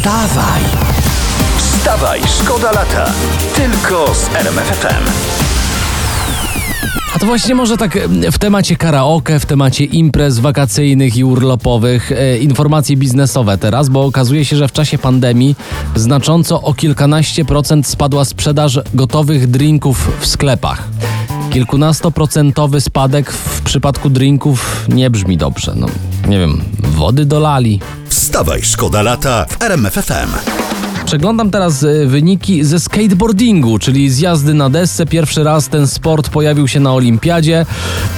Wstawaj! Wstawaj, szkoda lata. Tylko z RMFFM. A to właśnie może tak w temacie karaoke, w temacie imprez wakacyjnych i urlopowych, e, informacje biznesowe teraz, bo okazuje się, że w czasie pandemii znacząco o kilkanaście procent spadła sprzedaż gotowych drinków w sklepach. Kilkunastoprocentowy spadek w przypadku drinków nie brzmi dobrze. No, nie wiem, wody dolali. Wstawaj, szkoda lata w RMFFM. Przeglądam teraz e, wyniki ze skateboardingu, czyli z jazdy na desce. Pierwszy raz ten sport pojawił się na olimpiadzie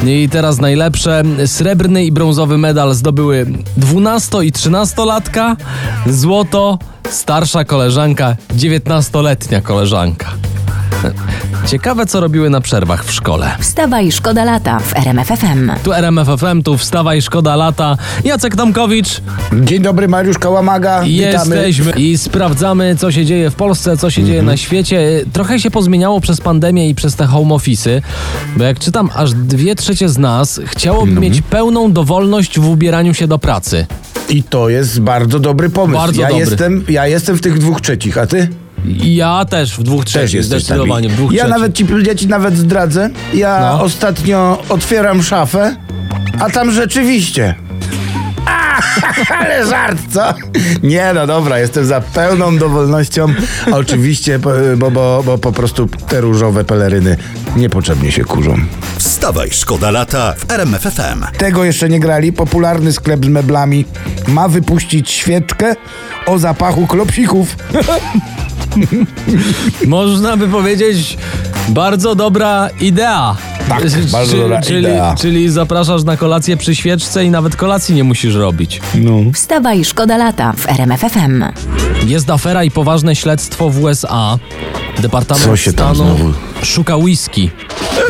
i teraz najlepsze. Srebrny i brązowy medal zdobyły 12 i 13 latka, złoto starsza koleżanka, 19-letnia koleżanka. Ciekawe co robiły na przerwach w szkole. Wstawaj, szkoda lata w RMFFM. Tu RMFFM, tu wstawaj, szkoda lata. Jacek Tomkowicz, Dzień dobry, Mariusz Kałamaga. Witamy. Jesteśmy i sprawdzamy, co się dzieje w Polsce, co się dzieje na świecie. Trochę się pozmieniało przez pandemię i przez te home office'y, bo jak czytam, aż dwie trzecie z nas chciałoby Mhm. mieć pełną dowolność w ubieraniu się do pracy. I to jest bardzo dobry pomysł. Bardzo ja, dobry. Jestem, ja jestem w tych dwóch trzecich, a ty? Ja też w dwóch Też trzecich, jesteś zdecydowanie w dwóch Ja trzecich. nawet ci, ja ci nawet zdradzę. Ja No. ostatnio otwieram szafę, a tam rzeczywiście... A, ale żart, co? Nie, no dobra, jestem za pełną dowolnością. Oczywiście, bo, bo, bo, bo po prostu te różowe peleryny niepotrzebnie się kurzą. Wstawaj, szkoda lata w RMFFM. Tego jeszcze nie grali. Popularny sklep z meblami ma wypuścić świeczkę o zapachu klopsików. Można by powiedzieć, bardzo dobra idea. Tak, bardzo dobra czyli, idea. Czyli zapraszasz na kolację przy świeczce i nawet kolacji nie musisz robić. No. Wstawaj, szkoda lata w RMFFM. Jest afera i poważne śledztwo w USA. Departament Stanu szuka whisky,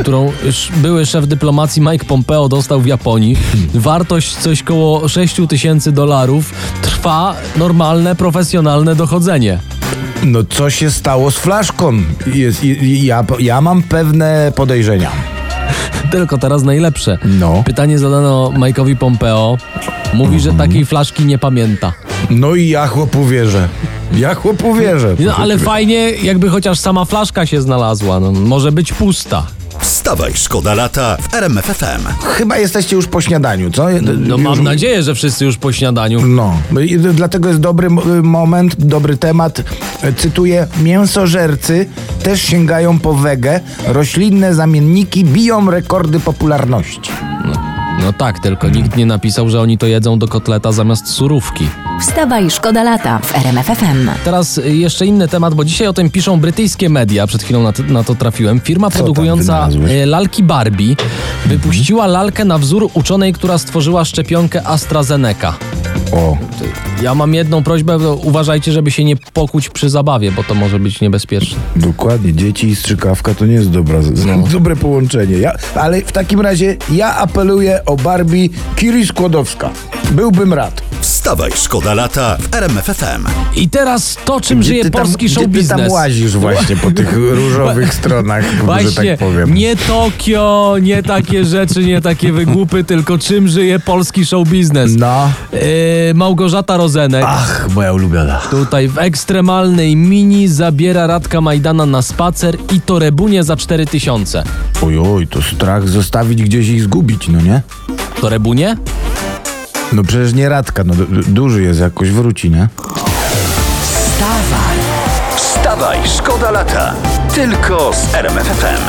którą były szef dyplomacji Mike Pompeo dostał w Japonii. Wartość coś koło 6 tysięcy dolarów. Trwa normalne, profesjonalne dochodzenie. No co się stało z flaszką? Jest, ja, ja mam pewne podejrzenia. Tylko teraz najlepsze. No. Pytanie zadano Mike'owi Pompeo. Mówi, że Mhm. takiej flaszki nie pamięta. No i ja chłopu wierzę. Ja chłopu wierzę. No ale fajnie, jakby chociaż sama flaszka się znalazła. No, może być pusta. Wstawaj, szkoda lata w RMFFM. Chyba jesteście już po śniadaniu, co? No Już- mam nadzieję, że wszyscy już po śniadaniu. No, dlatego jest dobry mo- moment, dobry temat. E, Cytuję: Mięsożercy też sięgają po wegę. Roślinne zamienniki biją rekordy popularności. No tak, tylko nikt nie napisał, że oni to jedzą do kotleta zamiast surówki. Wstawaj, szkoda lata w RMFFM. Teraz y, jeszcze inny temat, bo dzisiaj o tym piszą brytyjskie media. Przed chwilą na, to- na to trafiłem. Firma tam produkująca y, lalki Barbie wypuściła lalkę na wzór uczonej, która stworzyła szczepionkę AstraZeneca. O, Ja mam jedną prośbę, uważajcie, żeby się nie pokuć przy zabawie, bo to może być niebezpieczne. dokładnie. Dzieci i strzykawka to nie jest dobra, No. dobre połączenie. Ja, ale w takim razie ja apeluję o Barbie Kiri Skłodowska. Byłbym rad. Wstawaj, szkoda lata w RMFFM. I teraz to, czym żyje ty tam, polski gdzie show ty biznes. tam łazisz właśnie po tych różowych stronach, że Właśnie, tak powiem. nie Tokio, nie takie rzeczy, nie takie wygłupy, tylko czym żyje polski show biznes. No. Yy, Małgorzata Rozenek. Ach, moja ulubiona. Tutaj w ekstremalnej mini zabiera Radka Majdana na spacer i torebunie za 4000. Ojoj, to strach zostawić gdzieś i zgubić, no nie? Torebunie? No przecież nie Radka, no du- duży jest, jakoś wróci, nie? Wstawaj, szkoda lata. Tylko z RMFFM.